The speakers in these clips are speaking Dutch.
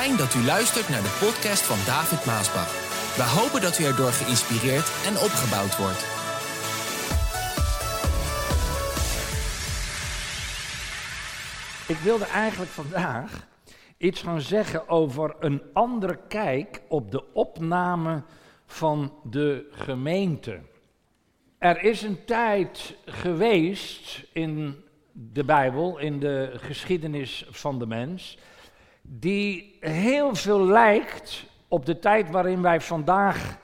Fijn dat u luistert naar de podcast van David Maasbach. We hopen dat u erdoor geïnspireerd en opgebouwd wordt. Ik wilde eigenlijk vandaag iets gaan zeggen over een andere kijk op de opname van de gemeente. Er is een tijd geweest in de Bijbel, in de geschiedenis van de mens, die heel veel lijkt op de tijd waarin wij vandaag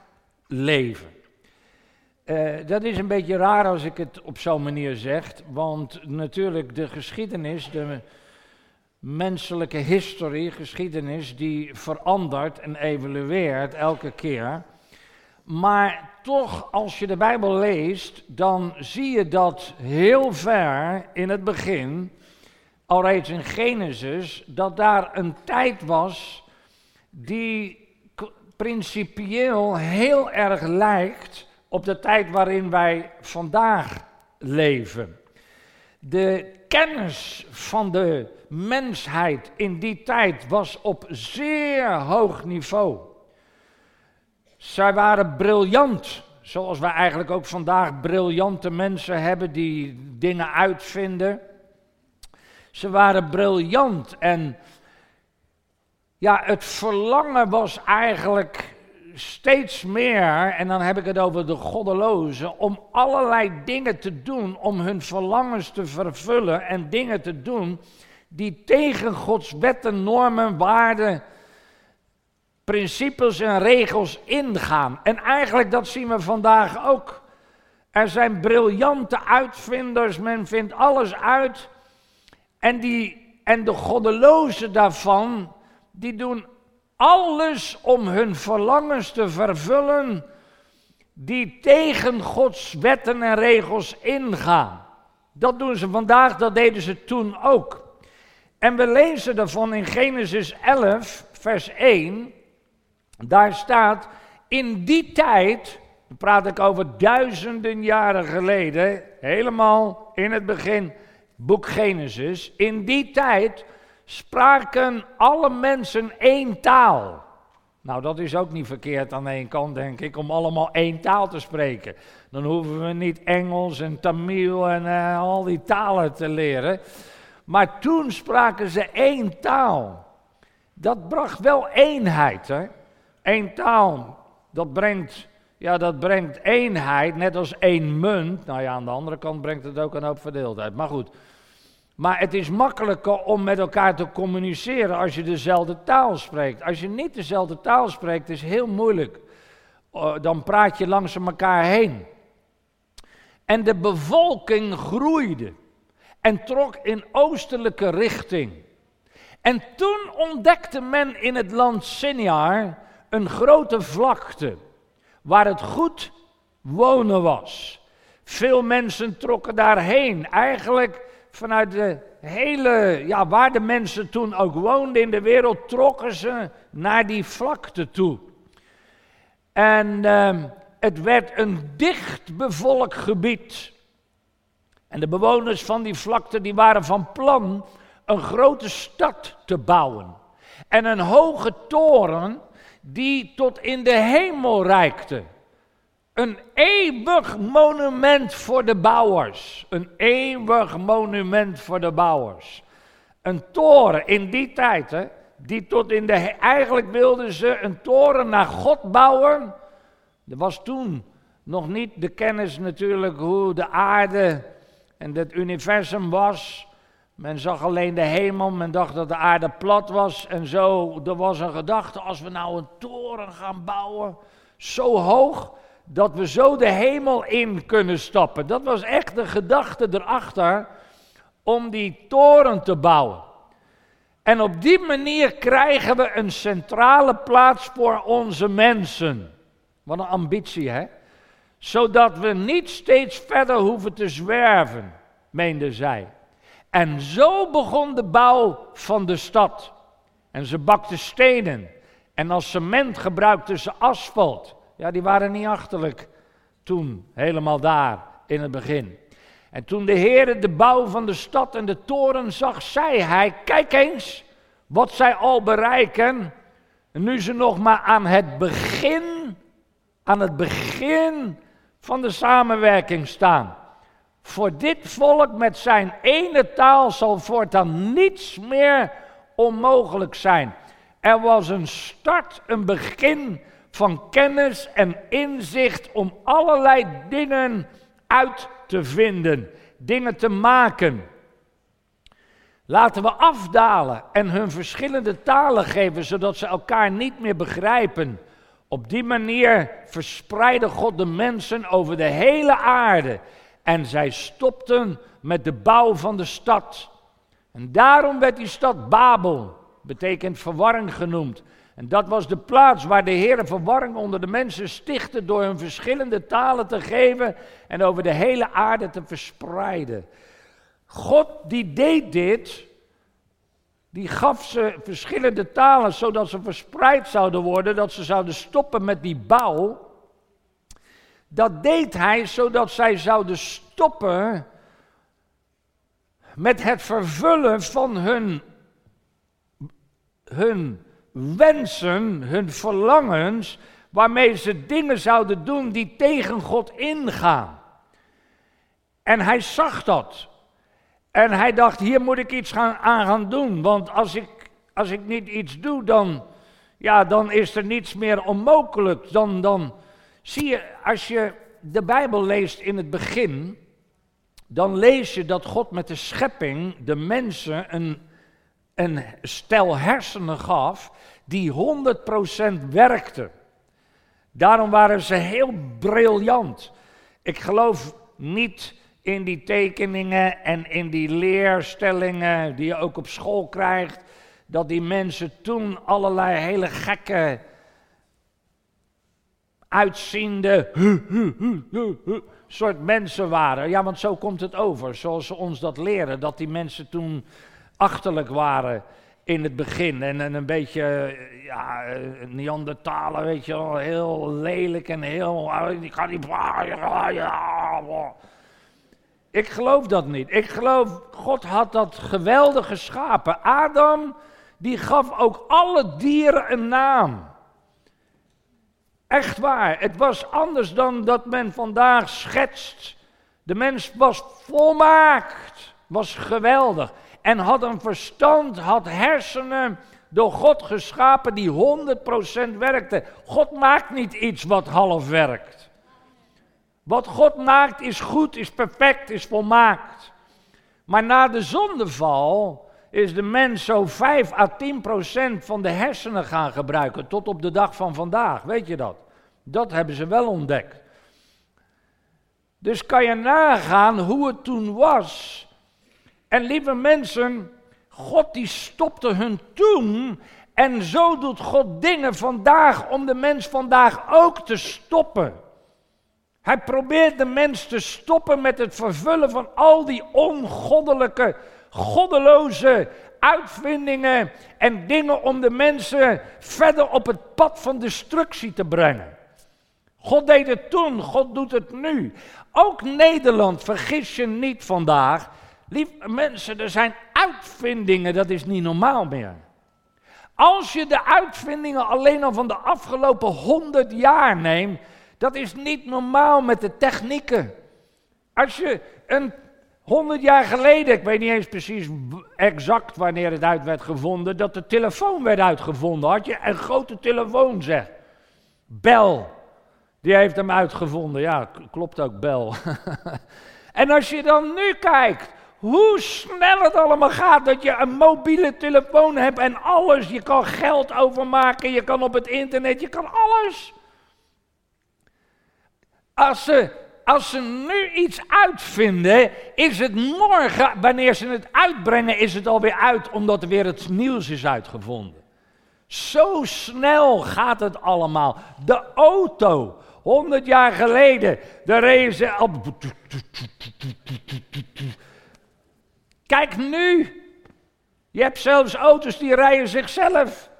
leven. Uh, dat is een beetje raar als ik het op zo'n manier zeg, want natuurlijk de geschiedenis, de menselijke historie, geschiedenis, die verandert en evolueert elke keer. Maar toch, als je de Bijbel leest, dan zie je dat heel ver in het begin, al reeds in Genesis, dat daar een tijd was die principieel heel erg lijkt op de tijd waarin wij vandaag leven. De kennis van de mensheid in die tijd was op zeer hoog niveau. Zij waren briljant, zoals wij eigenlijk ook vandaag briljante mensen hebben die dingen uitvinden. Ze waren briljant en ja, het verlangen was eigenlijk steeds meer, en dan heb ik het over de goddelozen, om allerlei dingen te doen, om hun verlangens te vervullen en dingen te doen die tegen Gods wetten, normen, waarden, principes en regels ingaan. En eigenlijk dat zien we vandaag ook. Er zijn briljante uitvinders, men vindt alles uit. En, die, en de goddelozen daarvan, die doen alles om hun verlangens te vervullen die tegen Gods wetten en regels ingaan. Dat doen ze vandaag, dat deden ze toen ook. En we lezen daarvan in Genesis 11, vers 1. Daar staat, in die tijd, dan praat ik over duizenden jaren geleden, helemaal in het begin, boek Genesis. In die tijd spraken alle mensen één taal. Nou, dat is ook niet verkeerd aan één kant, denk ik, om allemaal één taal te spreken. Dan hoeven we niet Engels en Tamil en uh, al die talen te leren. Maar toen spraken ze één taal. Dat bracht wel eenheid, hè? Eén taal, dat brengt, ja, dat brengt eenheid, net als één munt. Nou ja, aan de andere kant brengt het ook een hoop verdeeldheid. Maar goed, maar het is makkelijker om met elkaar te communiceren als je dezelfde taal spreekt. Als je niet dezelfde taal spreekt, is heel moeilijk. Oh, dan praat je langs elkaar heen. En de bevolking groeide en trok in oostelijke richting. En toen ontdekte men in het land Sinjar een grote vlakte waar het goed wonen was. Veel mensen trokken daarheen. Eigenlijk vanuit de hele, ja, waar de mensen toen ook woonden in de wereld, trokken ze naar die vlakte toe. En uh, het werd een dicht bevolkt gebied. En de bewoners van die vlakte die waren van plan een grote stad te bouwen. En een hoge toren die tot in de hemel reikte. Een eeuwig monument voor de bouwers. Een eeuwig monument voor de bouwers. Een toren in die tijd, hè, die tot in de. Eigenlijk wilden ze een toren naar God bouwen. Er was toen nog niet de kennis natuurlijk hoe de aarde en het universum was. Men zag alleen de hemel, men dacht dat de aarde plat was en zo. Er was een gedachte, als we nou een toren gaan bouwen, zo hoog, dat we zo de hemel in kunnen stappen. Dat was echt de gedachte erachter om die toren te bouwen. En op die manier krijgen we een centrale plaats voor onze mensen. Wat een ambitie, hè? Zodat we niet steeds verder hoeven te zwerven, meende zij. En zo begon de bouw van de stad. En ze bakten stenen. En als cement gebruikten ze asfalt. Ja, die waren niet achterlijk toen, helemaal daar in het begin. En toen de Heer de bouw van de stad en de toren zag, zei hij: Kijk eens, wat zij al bereiken, nu ze nog maar aan het begin, aan het begin van de samenwerking staan. Voor dit volk met zijn ene taal zal voortaan niets meer onmogelijk zijn. Er was een start, een begin van kennis en inzicht om allerlei dingen uit te vinden, dingen te maken. Laten we afdalen en hun verschillende talen geven, zodat ze elkaar niet meer begrijpen. Op die manier verspreidde God de mensen over de hele aarde en zij stopten met de bouw van de stad. En daarom werd die stad Babel, betekent verwarring genoemd. En dat was de plaats waar de Heer verwarring onder de mensen stichtte door hun verschillende talen te geven en over de hele aarde te verspreiden. God die deed dit, die gaf ze verschillende talen zodat ze verspreid zouden worden, dat ze zouden stoppen met die bouw. Dat deed hij zodat zij zouden stoppen met het vervullen van hun, hun wensen, hun verlangens, waarmee ze dingen zouden doen die tegen God ingaan. En hij zag dat. En hij dacht, hier moet ik iets gaan, aan gaan doen, want als ik, als ik niet iets doe, dan, ja, dan is er niets meer onmogelijk. Dan, dan zie je, als je de Bijbel leest in het begin, dan lees je dat God met de schepping de mensen een, een stel hersenen gaf die 100% werkten. Daarom waren ze heel briljant. Ik geloof niet in die tekeningen en in die leerstellingen die je ook op school krijgt, dat die mensen toen allerlei hele gekke, uitziende soort mensen waren. Ja, want zo komt het over, zoals ze ons dat leren, dat die mensen toen achterlijk waren in het begin. En, en een beetje, ja, Neandertalen, weet je wel, heel lelijk en heel, ik ga niet... Ik geloof dat niet. Ik geloof, God had dat geweldig geschapen. Adam, die gaf ook alle dieren een naam. Echt waar, het was anders dan dat men vandaag schetst. De mens was volmaakt, was geweldig en had een verstand, had hersenen door God geschapen die 100% werkten. God maakt niet iets wat half werkt. Wat God maakt is goed, is perfect, is volmaakt. Maar na de zondeval is de mens zo 5 à 10 procent van de hersenen gaan gebruiken tot op de dag van vandaag. Weet je dat? Dat hebben ze wel ontdekt. Dus kan je nagaan hoe het toen was. En lieve mensen, God die stopte hun toen. En zo doet God dingen vandaag om de mens vandaag ook te stoppen. Hij probeert de mens te stoppen met het vervullen van al die ongoddelijke, goddeloze uitvindingen en dingen om de mensen verder op het pad van destructie te brengen. God deed het toen, God doet het nu. Ook Nederland, vergis je niet vandaag. Lieve mensen, er zijn uitvindingen, dat is niet normaal meer. Als je de uitvindingen alleen al van de afgelopen honderd jaar neemt, dat is niet normaal met de technieken. Als je een honderd jaar geleden, ik weet niet eens precies exact wanneer het uit werd gevonden, dat de telefoon werd uitgevonden, had je een grote telefoon zeg. Bel, die heeft hem uitgevonden. Ja, klopt ook, Bel. en als je dan nu kijkt, hoe snel het allemaal gaat dat je een mobiele telefoon hebt en alles, je kan geld overmaken, je kan op het internet, je kan alles. Als ze, als ze nu iets uitvinden, is het morgen, wanneer ze het uitbrengen, is het alweer uit, omdat er weer het nieuws is uitgevonden. Zo snel gaat het allemaal. De auto, 100 jaar geleden, daar reden ze. Kijk nu, je hebt zelfs auto's die rijden zichzelf.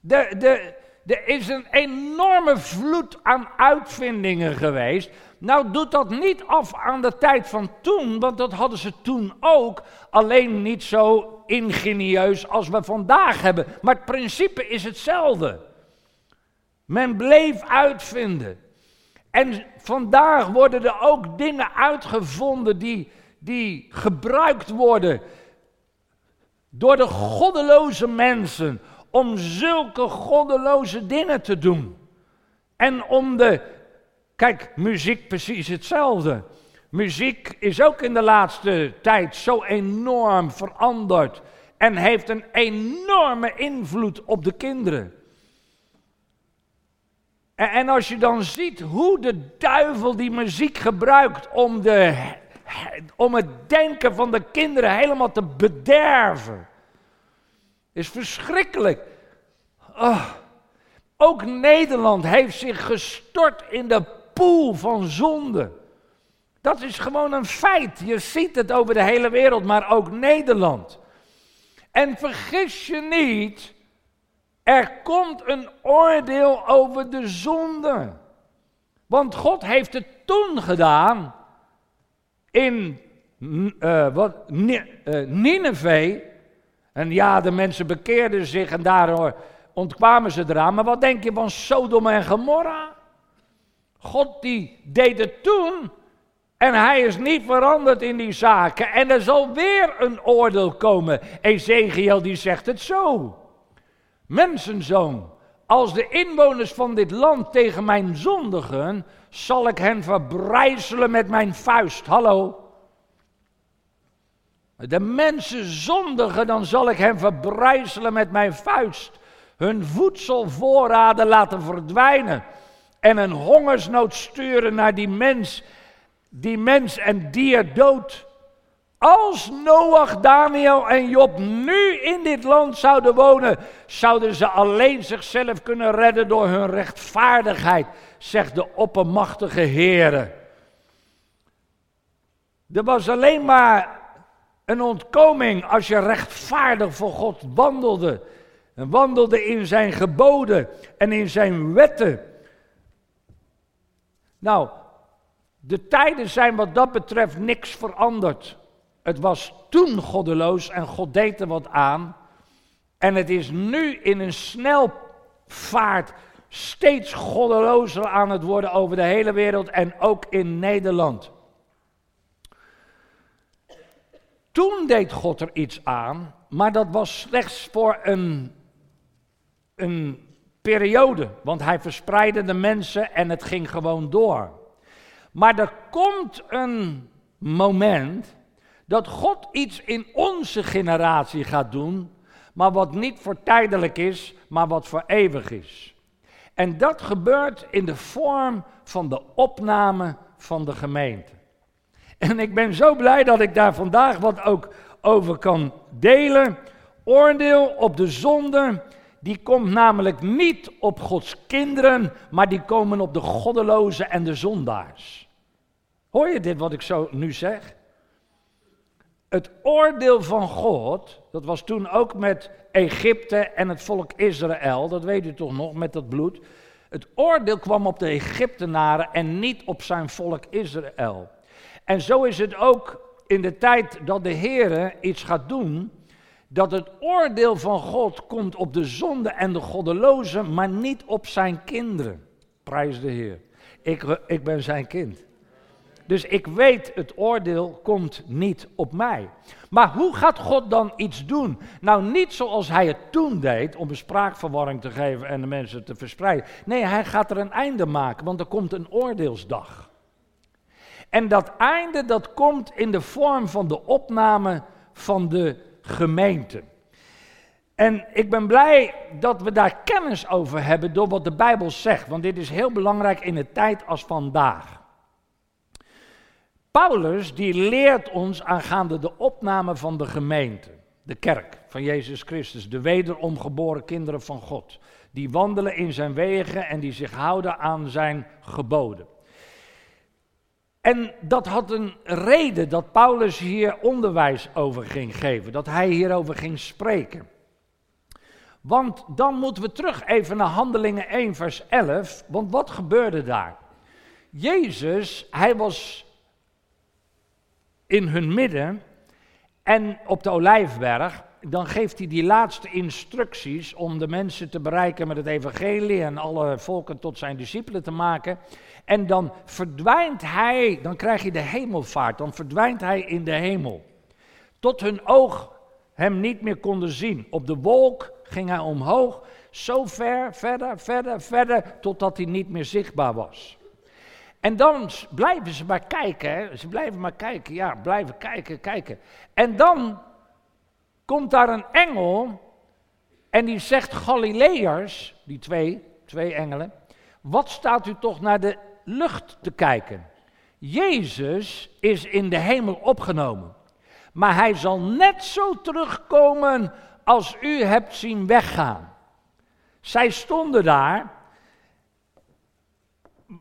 De, de, er is een enorme vloed aan uitvindingen geweest. Nou doet dat niet af aan de tijd van toen, want dat hadden ze toen ook. Alleen niet zo ingenieus als we vandaag hebben. Maar het principe is hetzelfde. Men bleef uitvinden. En vandaag worden er ook dingen uitgevonden die, die gebruikt worden door de goddeloze mensen om zulke goddeloze dingen te doen. En om de, kijk, muziek precies hetzelfde. Muziek is ook in de laatste tijd zo enorm veranderd en heeft een enorme invloed op de kinderen. En, als je dan ziet hoe de duivel die muziek gebruikt om, de, om het denken van de kinderen helemaal te bederven, is verschrikkelijk. Oh. Ook Nederland heeft zich gestort in de poel van zonde. Dat is gewoon een feit. Je ziet het over de hele wereld, maar ook Nederland. En vergis je niet, er komt een oordeel over de zonde. Want God heeft het toen gedaan in uh, wat, uh, Nineveh. En ja, de mensen bekeerden zich en daardoor ontkwamen ze eraan. Maar wat denk je van Sodom en Gomorra? God die deed het toen en hij is niet veranderd in die zaken. En er zal weer een oordeel komen. Ezekiel die zegt het zo. Mensenzoon, als de inwoners van dit land tegen mijn zondigen, zal ik hen verbrijzelen met mijn vuist. Hallo. De mensen zondigen, dan zal ik hen verbrijzelen met mijn vuist. Hun voedselvoorraden laten verdwijnen. En een hongersnood sturen naar die mens die mens en dier dood. Als Noach, Daniel en Job nu in dit land zouden wonen, zouden ze alleen zichzelf kunnen redden door hun rechtvaardigheid, zegt de oppermachtige Heere. Er was alleen maar een ontkoming als je rechtvaardig voor God wandelde. En wandelde in zijn geboden en in zijn wetten. Nou, de tijden zijn wat dat betreft niks veranderd. Het was toen goddeloos en God deed er wat aan. En het is nu in een snelvaart steeds goddelozer aan het worden over de hele wereld en ook in Nederland. Toen deed God er iets aan, maar dat was slechts voor een, een periode, want hij verspreidde de mensen en het ging gewoon door. Maar er komt een moment dat God iets in onze generatie gaat doen, maar wat niet voor tijdelijk is, maar wat voor eeuwig is. En dat gebeurt in de vorm van de opname van de gemeente. En ik ben zo blij dat ik daar vandaag wat ook over kan delen. Oordeel op de zonde, die komt namelijk niet op Gods kinderen, maar die komen op de goddelozen en de zondaars. Hoor je dit wat ik zo nu zeg? Het oordeel van God, dat was toen ook met Egypte en het volk Israël, dat weet u toch nog, met dat bloed. Het oordeel kwam op de Egyptenaren en niet op zijn volk Israël. En zo is het ook in de tijd dat de Heer iets gaat doen, dat het oordeel van God komt op de zonde en de goddelozen, maar niet op zijn kinderen. Prijs de Heer. Ik, ik ben zijn kind. Dus ik weet, het oordeel komt niet op mij. Maar hoe gaat God dan iets doen? Nou, niet zoals hij het toen deed, om een spraakverwarring te geven en de mensen te verspreiden. Nee, hij gaat er een einde maken, want er komt een oordeelsdag. En dat einde, dat komt in de vorm van de opname van de gemeente. En ik ben blij dat we daar kennis over hebben door wat de Bijbel zegt, want dit is heel belangrijk in een tijd als vandaag. Paulus die leert ons aangaande de opname van de gemeente, de kerk van Jezus Christus, de wederom geboren kinderen van God, die wandelen in zijn wegen en die zich houden aan zijn geboden. En dat had een reden dat Paulus hier onderwijs over ging geven, dat hij hierover ging spreken. Want dan moeten we terug even naar Handelingen 1, vers 11. Want wat gebeurde daar? Jezus, hij was in hun midden en op de Olijfberg. Dan geeft hij die laatste instructies om de mensen te bereiken met het evangelie en alle volken tot zijn discipelen te maken. En dan verdwijnt hij, dan krijg je de hemelvaart, dan verdwijnt hij in de hemel. Tot hun oog hem niet meer konden zien. Op de wolk ging hij omhoog, zo ver, verder, verder, verder, totdat hij niet meer zichtbaar was. En dan blijven ze maar kijken, hè? ze blijven maar kijken, ja, blijven kijken, kijken. En dan komt daar een engel en die zegt, Galileërs, die twee, twee engelen, wat staat u toch naar de lucht te kijken? Jezus is in de hemel opgenomen, maar hij zal net zo terugkomen als u hebt zien weggaan. Zij stonden daar,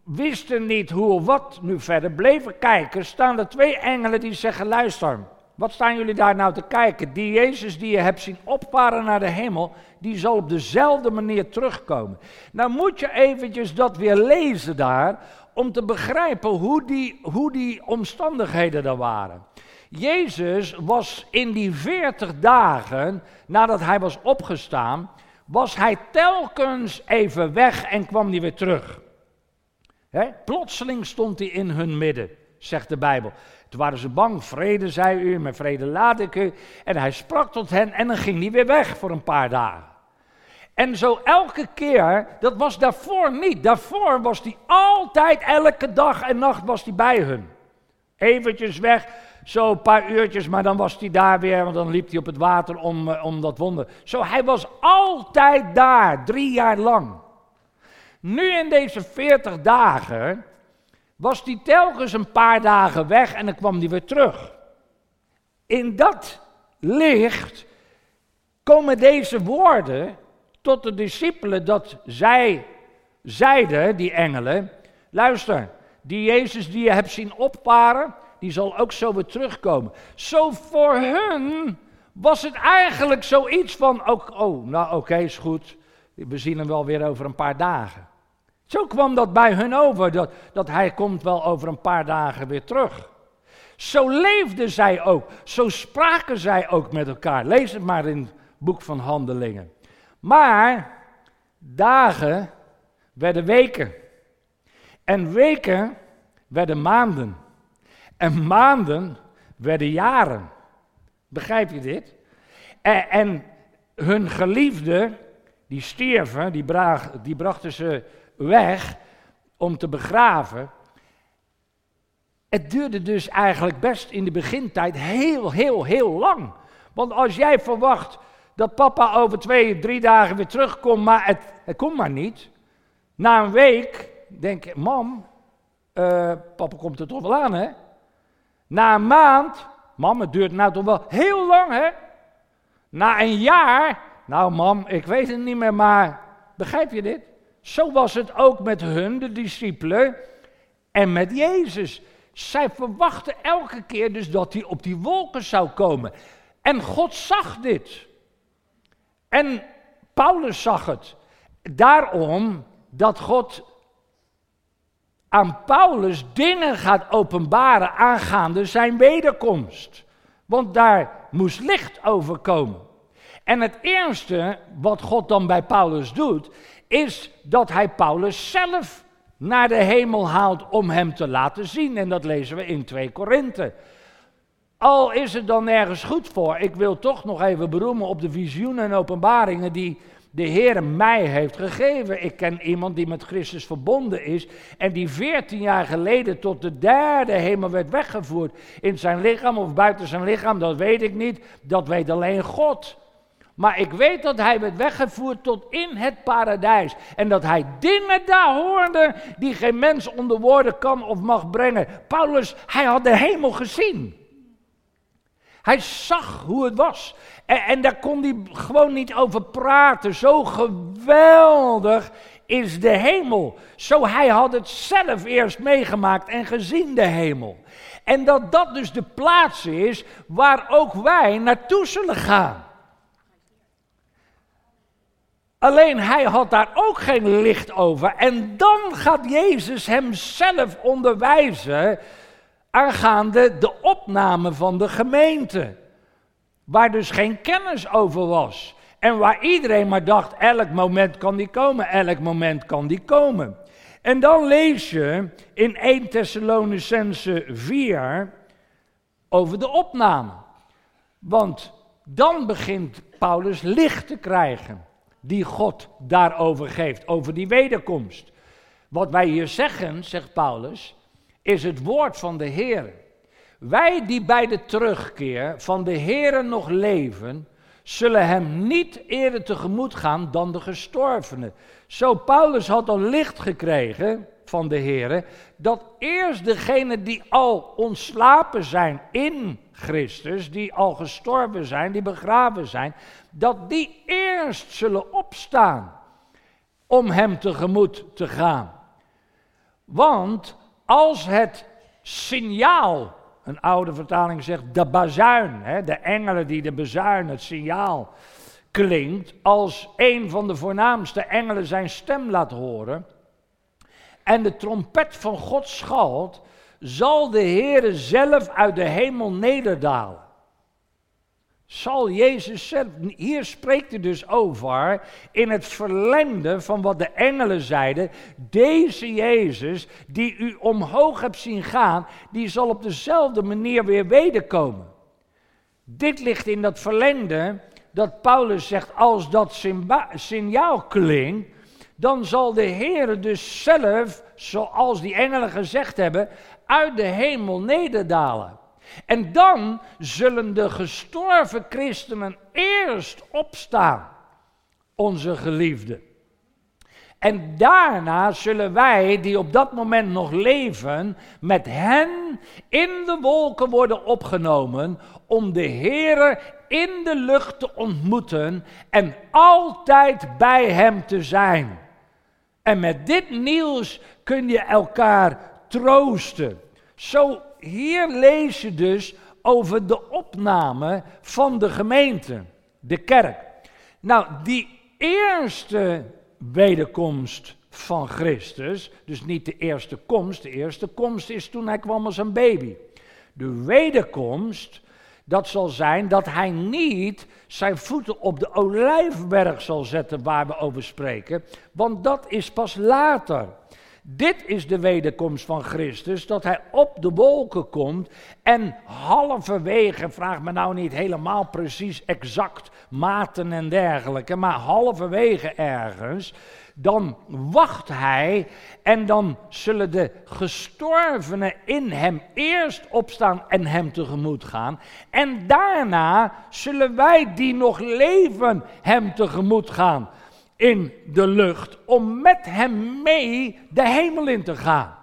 wisten niet hoe of wat nu verder, bleven kijken. Staan er twee engelen die zeggen: Luister, wat staan jullie daar nou te kijken? Die Jezus die je hebt zien opvaren naar de hemel, die zal op dezelfde manier terugkomen. Nou moet je eventjes dat weer lezen daar, om te begrijpen hoe die, hoe die omstandigheden er waren. Jezus was in die veertig dagen nadat hij was opgestaan, was hij telkens even weg en kwam hij weer terug. Plotseling stond hij in hun midden, zegt de Bijbel. Toen waren ze bang, vrede zei u, met vrede laat ik u. En hij sprak tot hen en dan ging hij weer weg voor een paar dagen. En zo elke keer, dat was daarvoor niet. Daarvoor was hij altijd, elke dag en nacht was hij bij hun. Eventjes weg, zo een paar uurtjes, maar dan was hij daar weer, want dan liep hij op het water om, eh, om dat wonder. Zo, hij was altijd daar, drie jaar lang. Nu in deze veertig dagen was hij telkens een paar dagen weg en dan kwam hij weer terug. In dat licht komen deze woorden tot de discipelen dat zij zeiden, die engelen, luister, die Jezus die je hebt zien opvaren, die zal ook zo weer terugkomen. Zo voor hun was het eigenlijk zoiets van, ook, oh, nou oké, is goed, we zien hem wel weer over een paar dagen. Zo kwam dat bij hun over, dat, dat hij komt wel over een paar dagen weer terug. Zo leefden zij ook, zo spraken zij ook met elkaar. Lees het maar in het boek van Handelingen. Maar dagen werden weken. En weken werden maanden. En maanden werden jaren. Begrijp je dit? En, en hun geliefden, die stierven, die, die brachten ze weg om te begraven. Het duurde dus eigenlijk best in de begintijd heel, heel, heel lang. Want als jij verwacht dat papa over twee, drie dagen weer terugkomt, maar het, het komt maar niet. Na een week denk ik, mam, uh, papa komt er toch wel aan, hè? Na een maand, mam, het duurt nou toch wel heel lang, hè? Na een jaar, nou mam, ik weet het niet meer, maar begrijp je dit? Zo was het ook met hun, de discipelen, en met Jezus. Zij verwachten elke keer dus dat hij op die wolken zou komen. En God zag dit. En Paulus zag het. Daarom dat God aan Paulus dingen gaat openbaren aangaande zijn wederkomst. Want daar moest licht over komen. En het eerste wat God dan bij Paulus doet, is dat hij Paulus zelf naar de hemel haalt om hem te laten zien. En dat lezen we in 2 Korinthe. Al is het dan nergens goed voor, ik wil toch nog even beroemen op de visioenen en openbaringen die de Heer mij heeft gegeven. Ik ken iemand die met Christus verbonden is en die 14 jaar geleden tot de derde hemel werd weggevoerd. In zijn lichaam of buiten zijn lichaam, dat weet ik niet. Dat weet alleen God. Maar ik weet dat hij werd weggevoerd tot in het paradijs. En dat hij dingen daar hoorde die geen mens onder woorden kan of mag brengen. Paulus, hij had de hemel gezien. Hij zag hoe het was. En, en daar kon hij gewoon niet over praten. Zo geweldig is de hemel. Zo hij had het zelf eerst meegemaakt en gezien de hemel. En dat dat dus de plaats is waar ook wij naartoe zullen gaan. Alleen hij had daar ook geen licht over. En dan gaat Jezus hemzelf onderwijzen aangaande de opname van de gemeente. Waar dus geen kennis over was. En waar iedereen maar dacht, elk moment kan die komen, elk moment kan die komen. En dan lees je in 1 Thessalonicense 4 over de opname. Want dan begint Paulus licht te krijgen, die God daarover geeft, over die wederkomst. Wat wij hier zeggen, zegt Paulus, is het woord van de Heer. Wij die bij de terugkeer van de Heer nog leven, zullen hem niet eerder tegemoet gaan dan de gestorvenen. Zo, Paulus had al licht gekregen van de Heer, dat eerst degenen die al ontslapen zijn in Christus, die al gestorven zijn, die begraven zijn, dat die eerst zullen opstaan om hem tegemoet te gaan. Want als het signaal, een oude vertaling zegt de bazuin, hè, de engelen die de bazuin, het signaal klinkt, als een van de voornaamste engelen zijn stem laat horen en de trompet van God schalt, zal de Heere zelf uit de hemel nederdalen. Zal Jezus zelf, hier spreekt hij dus over, in het verlengde van wat de engelen zeiden, deze Jezus die u omhoog hebt zien gaan, die zal op dezelfde manier weer wederkomen. Dit ligt in dat verlengde dat Paulus zegt, als dat signaal klinkt, dan zal de Heer dus zelf, zoals die engelen gezegd hebben, uit de hemel nederdalen. En dan zullen de gestorven christenen eerst opstaan, onze geliefden. En daarna zullen wij, die op dat moment nog leven, met hen in de wolken worden opgenomen om de Heere in de lucht te ontmoeten en altijd bij Hem te zijn. En met dit nieuws kun je elkaar troosten. Zo hier lees je dus over de opname van de gemeente, de kerk. Nou, die eerste wederkomst van Christus, dus niet de eerste komst, de eerste komst is toen hij kwam als een baby. De wederkomst, dat zal zijn dat hij niet zijn voeten op de olijfberg zal zetten waar we over spreken, want dat is pas later. Dit is de wederkomst van Christus, dat hij op de wolken komt en halverwege, vraag me nou niet helemaal precies exact maten en dergelijke, maar halverwege ergens, dan wacht hij en dan zullen de gestorvenen in hem eerst opstaan en hem tegemoet gaan. En daarna zullen wij die nog leven hem tegemoet gaan in de lucht om met hem mee de hemel in te gaan.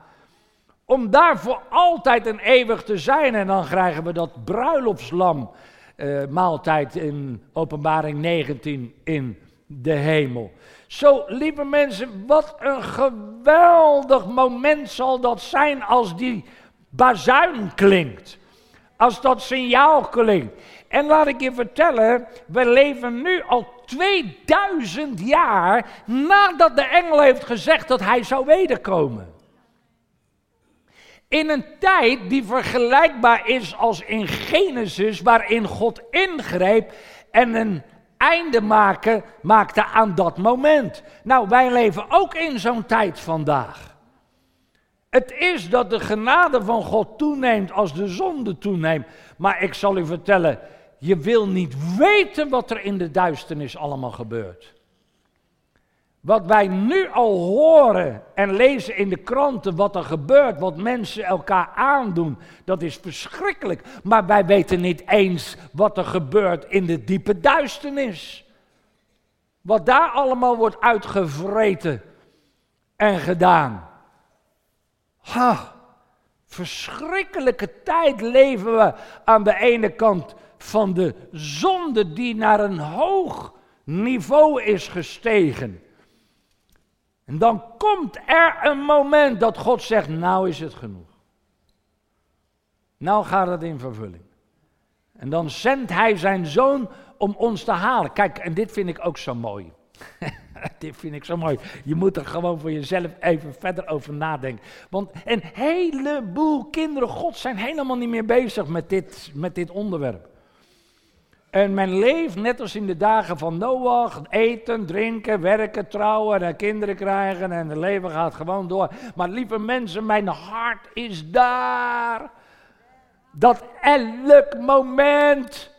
Om daar voor altijd en eeuwig te zijn. En dan krijgen we dat bruiloftslam uh, maaltijd in openbaring 19 in de hemel. Zo, lieve mensen, wat een geweldig moment zal dat zijn als die bazuin klinkt. Als dat signaal klinkt. En laat ik je vertellen, we leven nu al 2000 jaar nadat de engel heeft gezegd dat hij zou wederkomen. In een tijd die vergelijkbaar is als in Genesis, waarin God ingreep en een einde maken, maakte aan dat moment. Nou, wij leven ook in zo'n tijd vandaag. Het is dat de genade van God toeneemt als de zonde toeneemt. Maar ik zal u vertellen, je wil niet weten wat er in de duisternis allemaal gebeurt. Wat wij nu al horen en lezen in de kranten, wat er gebeurt, wat mensen elkaar aandoen, dat is verschrikkelijk. Maar wij weten niet eens wat er gebeurt in de diepe duisternis. Wat daar allemaal wordt uitgevreten en gedaan. Ha, verschrikkelijke tijd leven we aan de ene kant van de zonde die naar een hoog niveau is gestegen. En dan komt er een moment dat God zegt, nou is het genoeg. Nou gaat het in vervulling. En dan zendt hij zijn zoon om ons te halen. Kijk, en dit vind ik ook zo mooi. Dit vind ik zo mooi. Je moet er gewoon voor jezelf even verder over nadenken. Want een heleboel kinderen God zijn helemaal niet meer bezig met dit, met dit onderwerp. En men leeft net als in de dagen van Noach, eten, drinken, werken, trouwen en kinderen krijgen en het leven gaat gewoon door. Maar lieve mensen, mijn hart is daar. Dat elk moment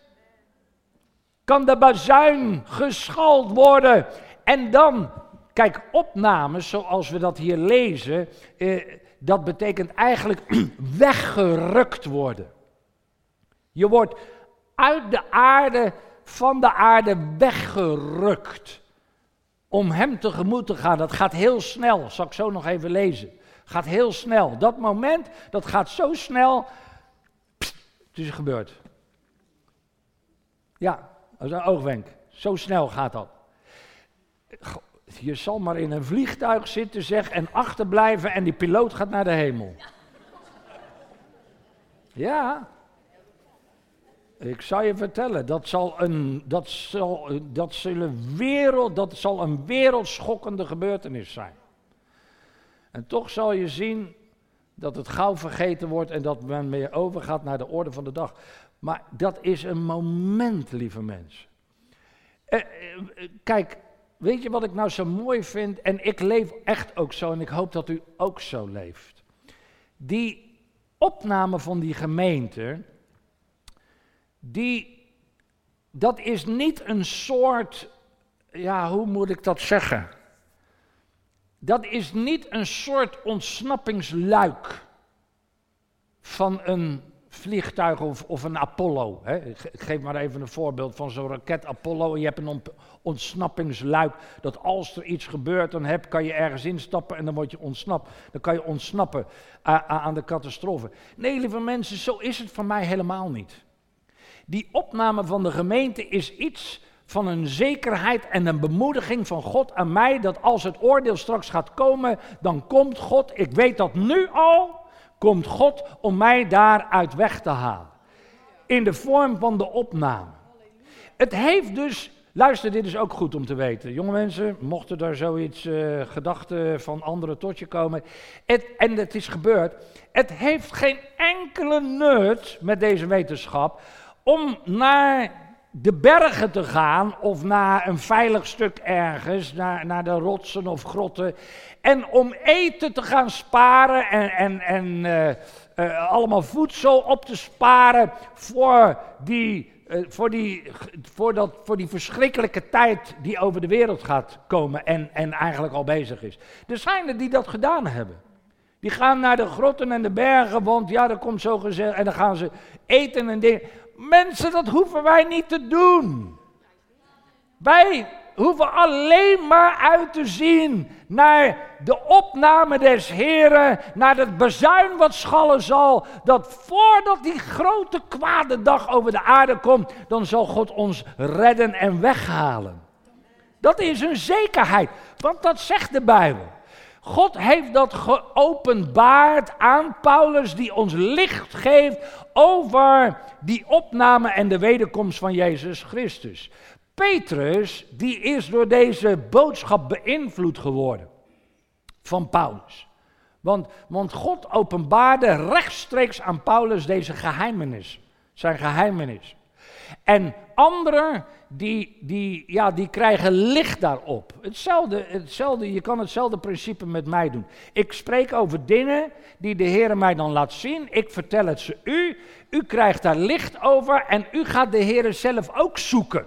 kan de bazuin geschald worden. En dan, kijk, opnames zoals we dat hier lezen, eh, dat betekent eigenlijk weggerukt worden. Je wordt uit de aarde, van de aarde weggerukt. Om hem tegemoet te gaan. Dat gaat heel snel. Zal ik zo nog even lezen. Gaat heel snel. Dat moment, dat gaat zo snel. Pst, het is gebeurd. Ja, dat is een oogwenk. Zo snel gaat dat. Je zal maar in een vliegtuig zitten, zeg, en achterblijven en die piloot gaat naar de hemel. Ja, ik zal je vertellen, dat zal een, dat zal, dat zullen wereld, dat zal een wereldschokkende gebeurtenis zijn. En toch zal je zien dat het gauw vergeten wordt en dat men weer overgaat naar de orde van de dag. Maar dat is een moment, lieve mensen. Eh, eh, kijk, weet je wat ik nou zo mooi vind? En ik leef echt ook zo en ik hoop dat u ook zo leeft. Die opname van die gemeente die, dat is niet een soort, ja, hoe moet ik dat zeggen? Dat is niet een soort ontsnappingsluik van een vliegtuig of, of een Apollo. Hè. Ik geef maar even een voorbeeld van zo'n raket Apollo. Je hebt een ontsnappingsluik. Dat als er iets gebeurt, dan heb, kan je ergens instappen en dan word je ontsnapt. Dan kan je ontsnappen aan de catastrofe. Nee, lieve mensen, zo is het voor mij helemaal niet. Die opname van de gemeente is iets van een zekerheid en een bemoediging van God aan mij, dat als het oordeel straks gaat komen, dan komt God, ik weet dat nu al, komt God om mij daaruit weg te halen. In de vorm van de opname. Het heeft dus, luister, dit is ook goed om te weten. Jonge mensen, mochten er zoiets uh, gedachten van anderen tot je komen. En het is gebeurd. Het heeft geen enkele nut met deze wetenschap om naar de bergen te gaan of naar een veilig stuk ergens, naar, naar de rotsen of grotten. En om eten te gaan sparen en, en, en uh, uh, allemaal voedsel op te sparen voor die, uh, voor, die, voor, dat, voor die verschrikkelijke tijd die over de wereld gaat komen en, en eigenlijk al bezig is. Er zijn er die dat gedaan hebben. Die gaan naar de grotten en de bergen, want ja, dat komt zo gezegd. En dan gaan ze eten en dingen. Mensen, dat hoeven wij niet te doen. Wij hoeven alleen maar uit te zien naar de opname des Heren, naar het bezuin wat schallen zal, dat voordat die grote kwade dag over de aarde komt, dan zal God ons redden en weghalen. Dat is een zekerheid, want dat zegt de Bijbel. God heeft dat geopenbaard aan Paulus, die ons licht geeft over die opname en de wederkomst van Jezus Christus. Petrus, die is door deze boodschap beïnvloed geworden van Paulus. Want, want God openbaarde rechtstreeks aan Paulus deze geheimenis, zijn geheimenis. En anderen die, die, ja, die krijgen licht daarop. Hetzelfde, hetzelfde, je kan hetzelfde principe met mij doen. Ik spreek over dingen die de Heer mij dan laat zien. Ik vertel het ze u. U krijgt daar licht over en u gaat de Heer zelf ook zoeken.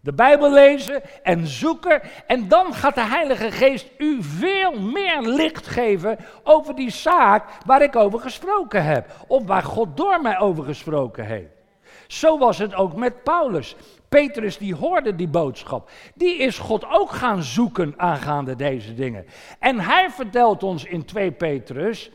De Bijbel lezen en zoeken. En dan gaat de Heilige Geest u veel meer licht geven over die zaak waar ik over gesproken heb. Of waar God door mij over gesproken heeft. Zo was het ook met Paulus. Petrus die hoorde die boodschap. Die is God ook gaan zoeken aangaande deze dingen. En hij vertelt ons in 2 Petrus,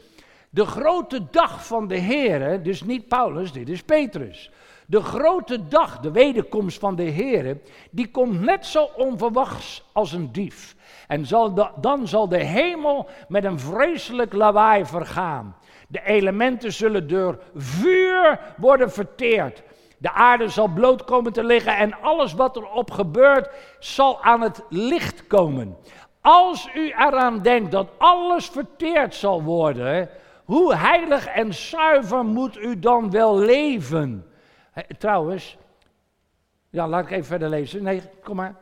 de grote dag van de Heer, dus niet Paulus, dit is Petrus. De grote dag, de wederkomst van de Heer, die komt net zo onverwachts als een dief. En zal dan zal de hemel met een vreselijk lawaai vergaan. De elementen zullen door vuur worden verteerd. De aarde zal bloot komen te liggen en alles wat erop gebeurt zal aan het licht komen. Als u eraan denkt dat alles verteerd zal worden, hoe heilig en zuiver moet u dan wel leven? trouwens, ja, laat ik even verder lezen. Nee, kom maar.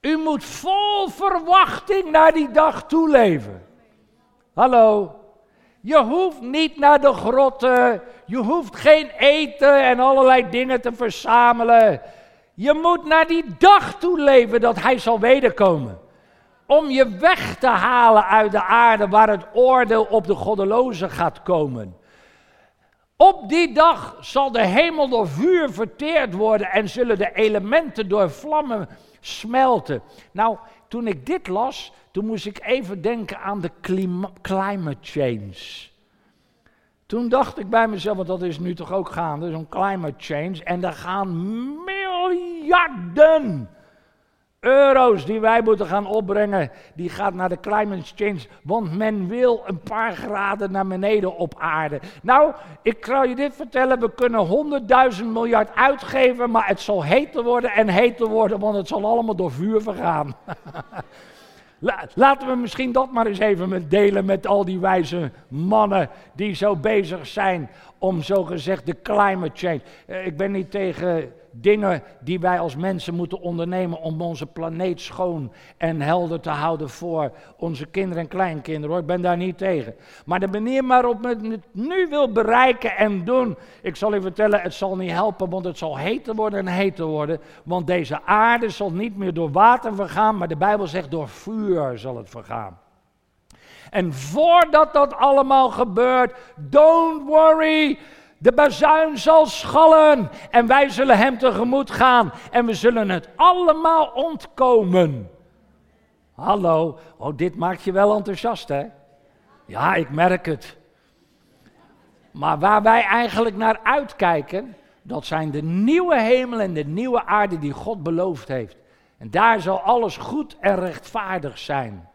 U moet vol verwachting naar die dag toe leven. Hallo. Je hoeft niet naar de grotten. Je hoeft geen eten en allerlei dingen te verzamelen. Je moet naar die dag toe leven dat hij zal wederkomen. Om je weg te halen uit de aarde waar het oordeel op de goddelozen gaat komen. Op die dag zal de hemel door vuur verteerd worden en zullen de elementen door vlammen smelten. Nou, toen ik dit las, toen moest ik even denken aan de climate change. Toen dacht ik bij mezelf, want dat is nu toch ook gaande, zo'n climate change. En daar gaan miljarden euro's die wij moeten gaan opbrengen, die gaat naar de climate change. Want men wil een paar graden naar beneden op aarde. Nou, ik zal je dit vertellen, we kunnen honderdduizend miljard uitgeven, maar het zal heter worden en heter worden, want het zal allemaal door vuur vergaan. Laten we misschien dat maar eens even delen met al die wijze mannen die zo bezig zijn om zogezegd de climate change. Eh, ik ben niet tegen dingen die wij als mensen moeten ondernemen om onze planeet schoon en helder te houden voor onze kinderen en kleinkinderen. Hoor. Ik ben daar niet tegen. Maar de manier waarop men het nu wil bereiken en doen, ik zal u vertellen, het zal niet helpen, want het zal heter worden en heter worden. Want deze aarde zal niet meer door water vergaan, maar de Bijbel zegt door vuur zal het vergaan. En voordat dat allemaal gebeurt, don't worry, de bazuin zal schallen en wij zullen hem tegemoet gaan en we zullen het allemaal ontkomen. Hallo, oh, dit maakt je wel enthousiast, hè? Ja, ik merk het. Maar waar wij eigenlijk naar uitkijken, dat zijn de nieuwe hemel en de nieuwe aarde die God beloofd heeft. En daar zal alles goed en rechtvaardig zijn.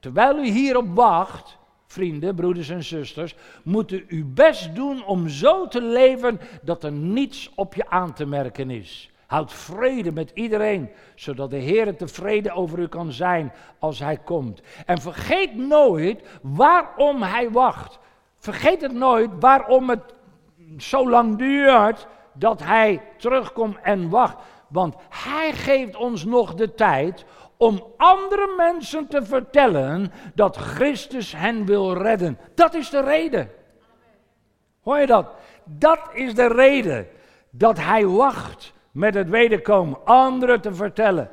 Terwijl u hierop wacht, vrienden, broeders en zusters, moet u uw best doen om zo te leven dat er niets op je aan te merken is. Houd vrede met iedereen, zodat de Heer tevreden over u kan zijn als Hij komt. En vergeet nooit waarom Hij wacht. Vergeet het nooit waarom het zo lang duurt dat Hij terugkomt en wacht. Want Hij geeft ons nog de tijd om andere mensen te vertellen dat Christus hen wil redden. Dat is de reden. Hoor je dat? Dat is de reden dat hij wacht met het wederkomen. Anderen te vertellen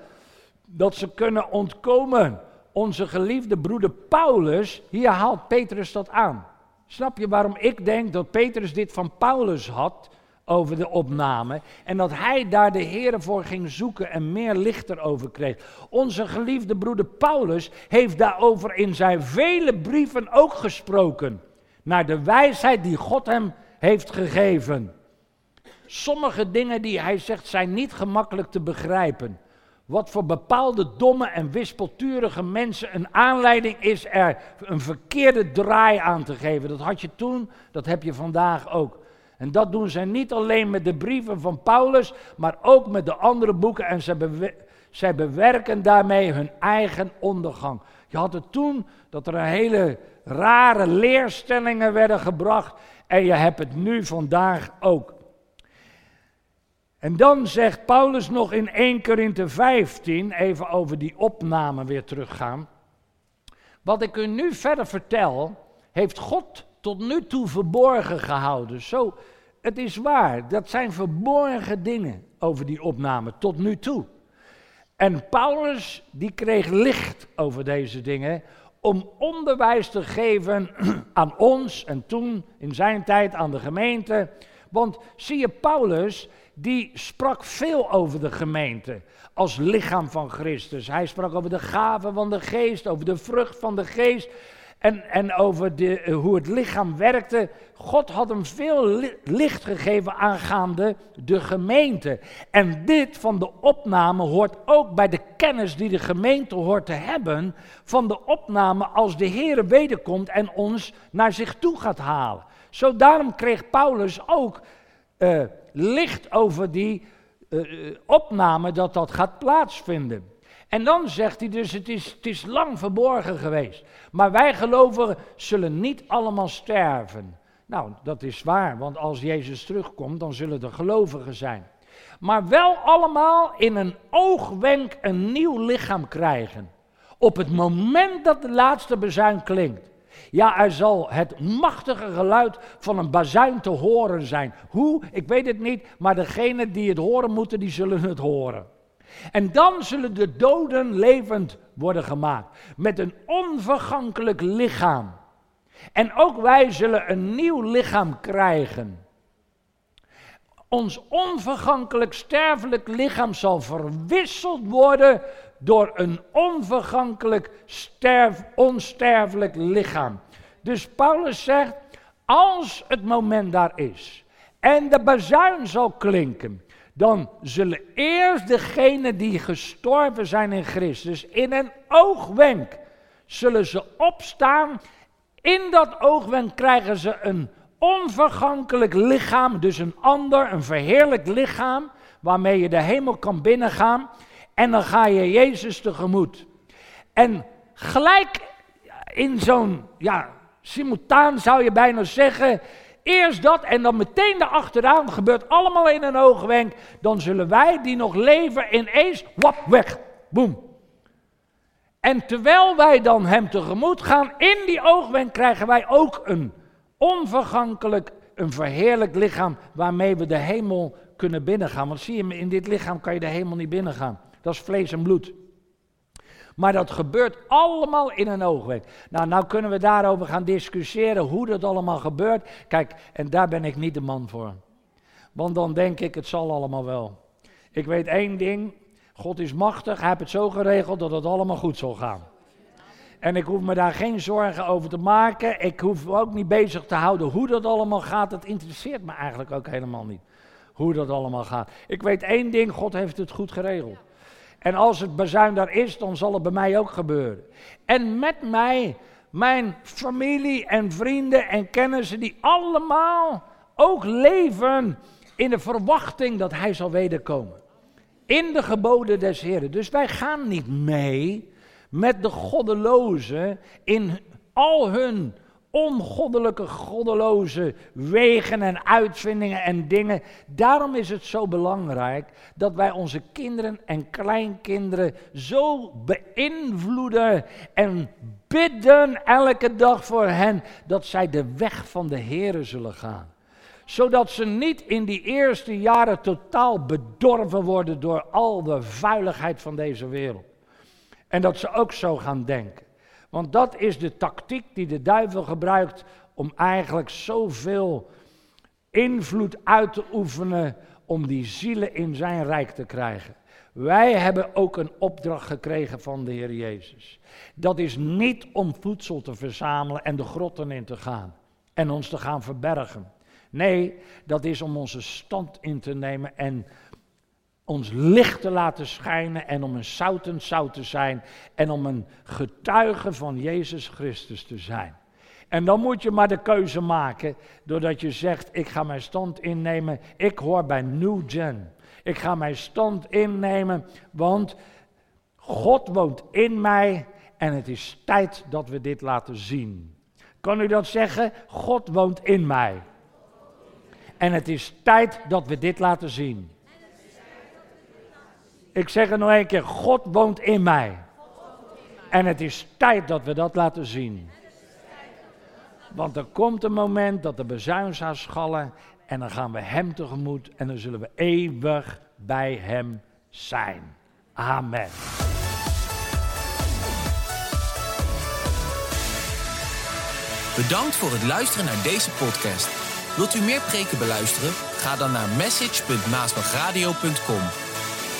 dat ze kunnen ontkomen. Onze geliefde broeder Paulus, hier haalt Petrus dat aan. Snap je waarom ik denk dat Petrus dit van Paulus had? Over de opname. En dat hij daar de Heer voor ging zoeken en meer licht erover kreeg. Onze geliefde broeder Paulus heeft daarover in zijn vele brieven ook gesproken. Naar de wijsheid die God hem heeft gegeven. Sommige dingen die hij zegt zijn niet gemakkelijk te begrijpen. Wat voor bepaalde domme en wispelturige mensen een aanleiding is er een verkeerde draai aan te geven. Dat had je toen, dat heb je vandaag ook. En dat doen zij niet alleen met de brieven van Paulus, maar ook met de andere boeken. En zij, bewerken daarmee hun eigen ondergang. Je had het toen dat er hele rare leerstellingen werden gebracht. En je hebt het nu vandaag ook. En dan zegt Paulus nog in 1 Korinthe 15, even over die opname weer teruggaan. Wat ik u nu verder vertel, heeft God tot nu toe verborgen gehouden. Zo, het is waar, dat zijn verborgen dingen over die opname tot nu toe. En Paulus die kreeg licht over deze dingen om onderwijs te geven aan ons en toen in zijn tijd aan de gemeente. Want zie je, Paulus die sprak veel over de gemeente als lichaam van Christus. Hij sprak over de gaven van de geest, over de vrucht van de geest en, en over de, eh, hoe het lichaam werkte. God had hem veel licht gegeven aangaande de gemeente. En dit van de opname hoort ook bij de kennis die de gemeente hoort te hebben van de opname als de Heer wederkomt en ons naar zich toe gaat halen. Zo daarom kreeg Paulus ook uh, licht over die uh, opname dat dat gaat plaatsvinden. En dan zegt hij dus, het is, het is lang verborgen geweest. Maar wij gelovigen zullen niet allemaal sterven. Nou, dat is waar, want als Jezus terugkomt, dan zullen er gelovigen zijn. Maar wel allemaal in een oogwenk een nieuw lichaam krijgen. Op het moment dat de laatste bezuin klinkt. Ja, er zal het machtige geluid van een bazuin te horen zijn. Hoe? Ik weet het niet, maar degenen die het horen moeten, die zullen het horen. En dan zullen de doden levend worden gemaakt. Met een onvergankelijk lichaam. En ook wij zullen een nieuw lichaam krijgen. Ons onvergankelijk sterfelijk lichaam zal verwisseld worden door een onvergankelijk sterf, onsterfelijk lichaam. Dus Paulus zegt, als het moment daar is en de bazuin zal klinken, dan zullen eerst degenen die gestorven zijn in Christus in een oogwenk zullen ze opstaan. In dat oogwenk krijgen ze een onvergankelijk lichaam, dus een ander, een verheerlijk lichaam, waarmee je de hemel kan binnengaan. En dan ga je Jezus tegemoet. En gelijk in zo'n, ja, simultaan zou je bijna zeggen, Eerst dat en dan meteen daarachteraan gebeurt allemaal in een oogwenk. Dan zullen wij die nog leven ineens, wap, weg. Boom. En terwijl wij dan hem tegemoet gaan, in die oogwenk krijgen wij ook een onvergankelijk, een verheerlijk lichaam waarmee we de hemel kunnen binnengaan. Want zie je, in dit lichaam kan je de hemel niet binnengaan. Dat is vlees en bloed. Maar dat gebeurt allemaal in een oogwenk. Nou, nou kunnen we daarover gaan discussiëren hoe dat allemaal gebeurt. Kijk, en daar ben ik niet de man voor. Want dan denk ik, het zal allemaal wel. Ik weet één ding, God is machtig, hij heeft het zo geregeld dat het allemaal goed zal gaan. En ik hoef me daar geen zorgen over te maken. Ik hoef me ook niet bezig te houden hoe dat allemaal gaat. Dat interesseert me eigenlijk ook helemaal niet. Hoe dat allemaal gaat. Ik weet één ding, God heeft het goed geregeld. En als het bazuin daar is, dan zal het bij mij ook gebeuren. En met mij, mijn familie en vrienden en kennissen, die allemaal ook leven in de verwachting dat hij zal wederkomen. In de geboden des Heren. Dus wij gaan niet mee met de goddelozen in al hun ongoddelijke, goddeloze wegen en uitvindingen en dingen. Daarom is het zo belangrijk dat wij onze kinderen en kleinkinderen zo beïnvloeden en bidden elke dag voor hen dat zij de weg van de Here zullen gaan. Zodat ze niet in die eerste jaren totaal bedorven worden door al de vuiligheid van deze wereld. En dat ze ook zo gaan denken. Want dat is de tactiek die de duivel gebruikt om eigenlijk zoveel invloed uit te oefenen om die zielen in zijn rijk te krijgen. Wij hebben ook een opdracht gekregen van de Heer Jezus. Dat is niet om voedsel te verzamelen en de grotten in te gaan en ons te gaan verbergen. Nee, dat is om onze stand in te nemen en ons licht te laten schijnen en om een zoutend zout te zijn en om een getuige van Jezus Christus te zijn. En dan moet je maar de keuze maken, doordat je zegt, ik ga mijn stand innemen, ik hoor bij New Gen. Ik ga mijn stand innemen, want God woont in mij en het is tijd dat we dit laten zien. Kan u dat zeggen? God woont in mij. En het is tijd dat we dit laten zien. Ik zeg het nog een keer, God woont in mij. En het is tijd dat we dat laten zien. Want er komt een moment dat de bezuin zou schallen en dan gaan we Hem tegemoet en dan zullen we eeuwig bij Hem zijn. Amen. Bedankt voor het luisteren naar deze podcast. Wilt u meer preken beluisteren? Ga dan naar message.maasbachradio.com.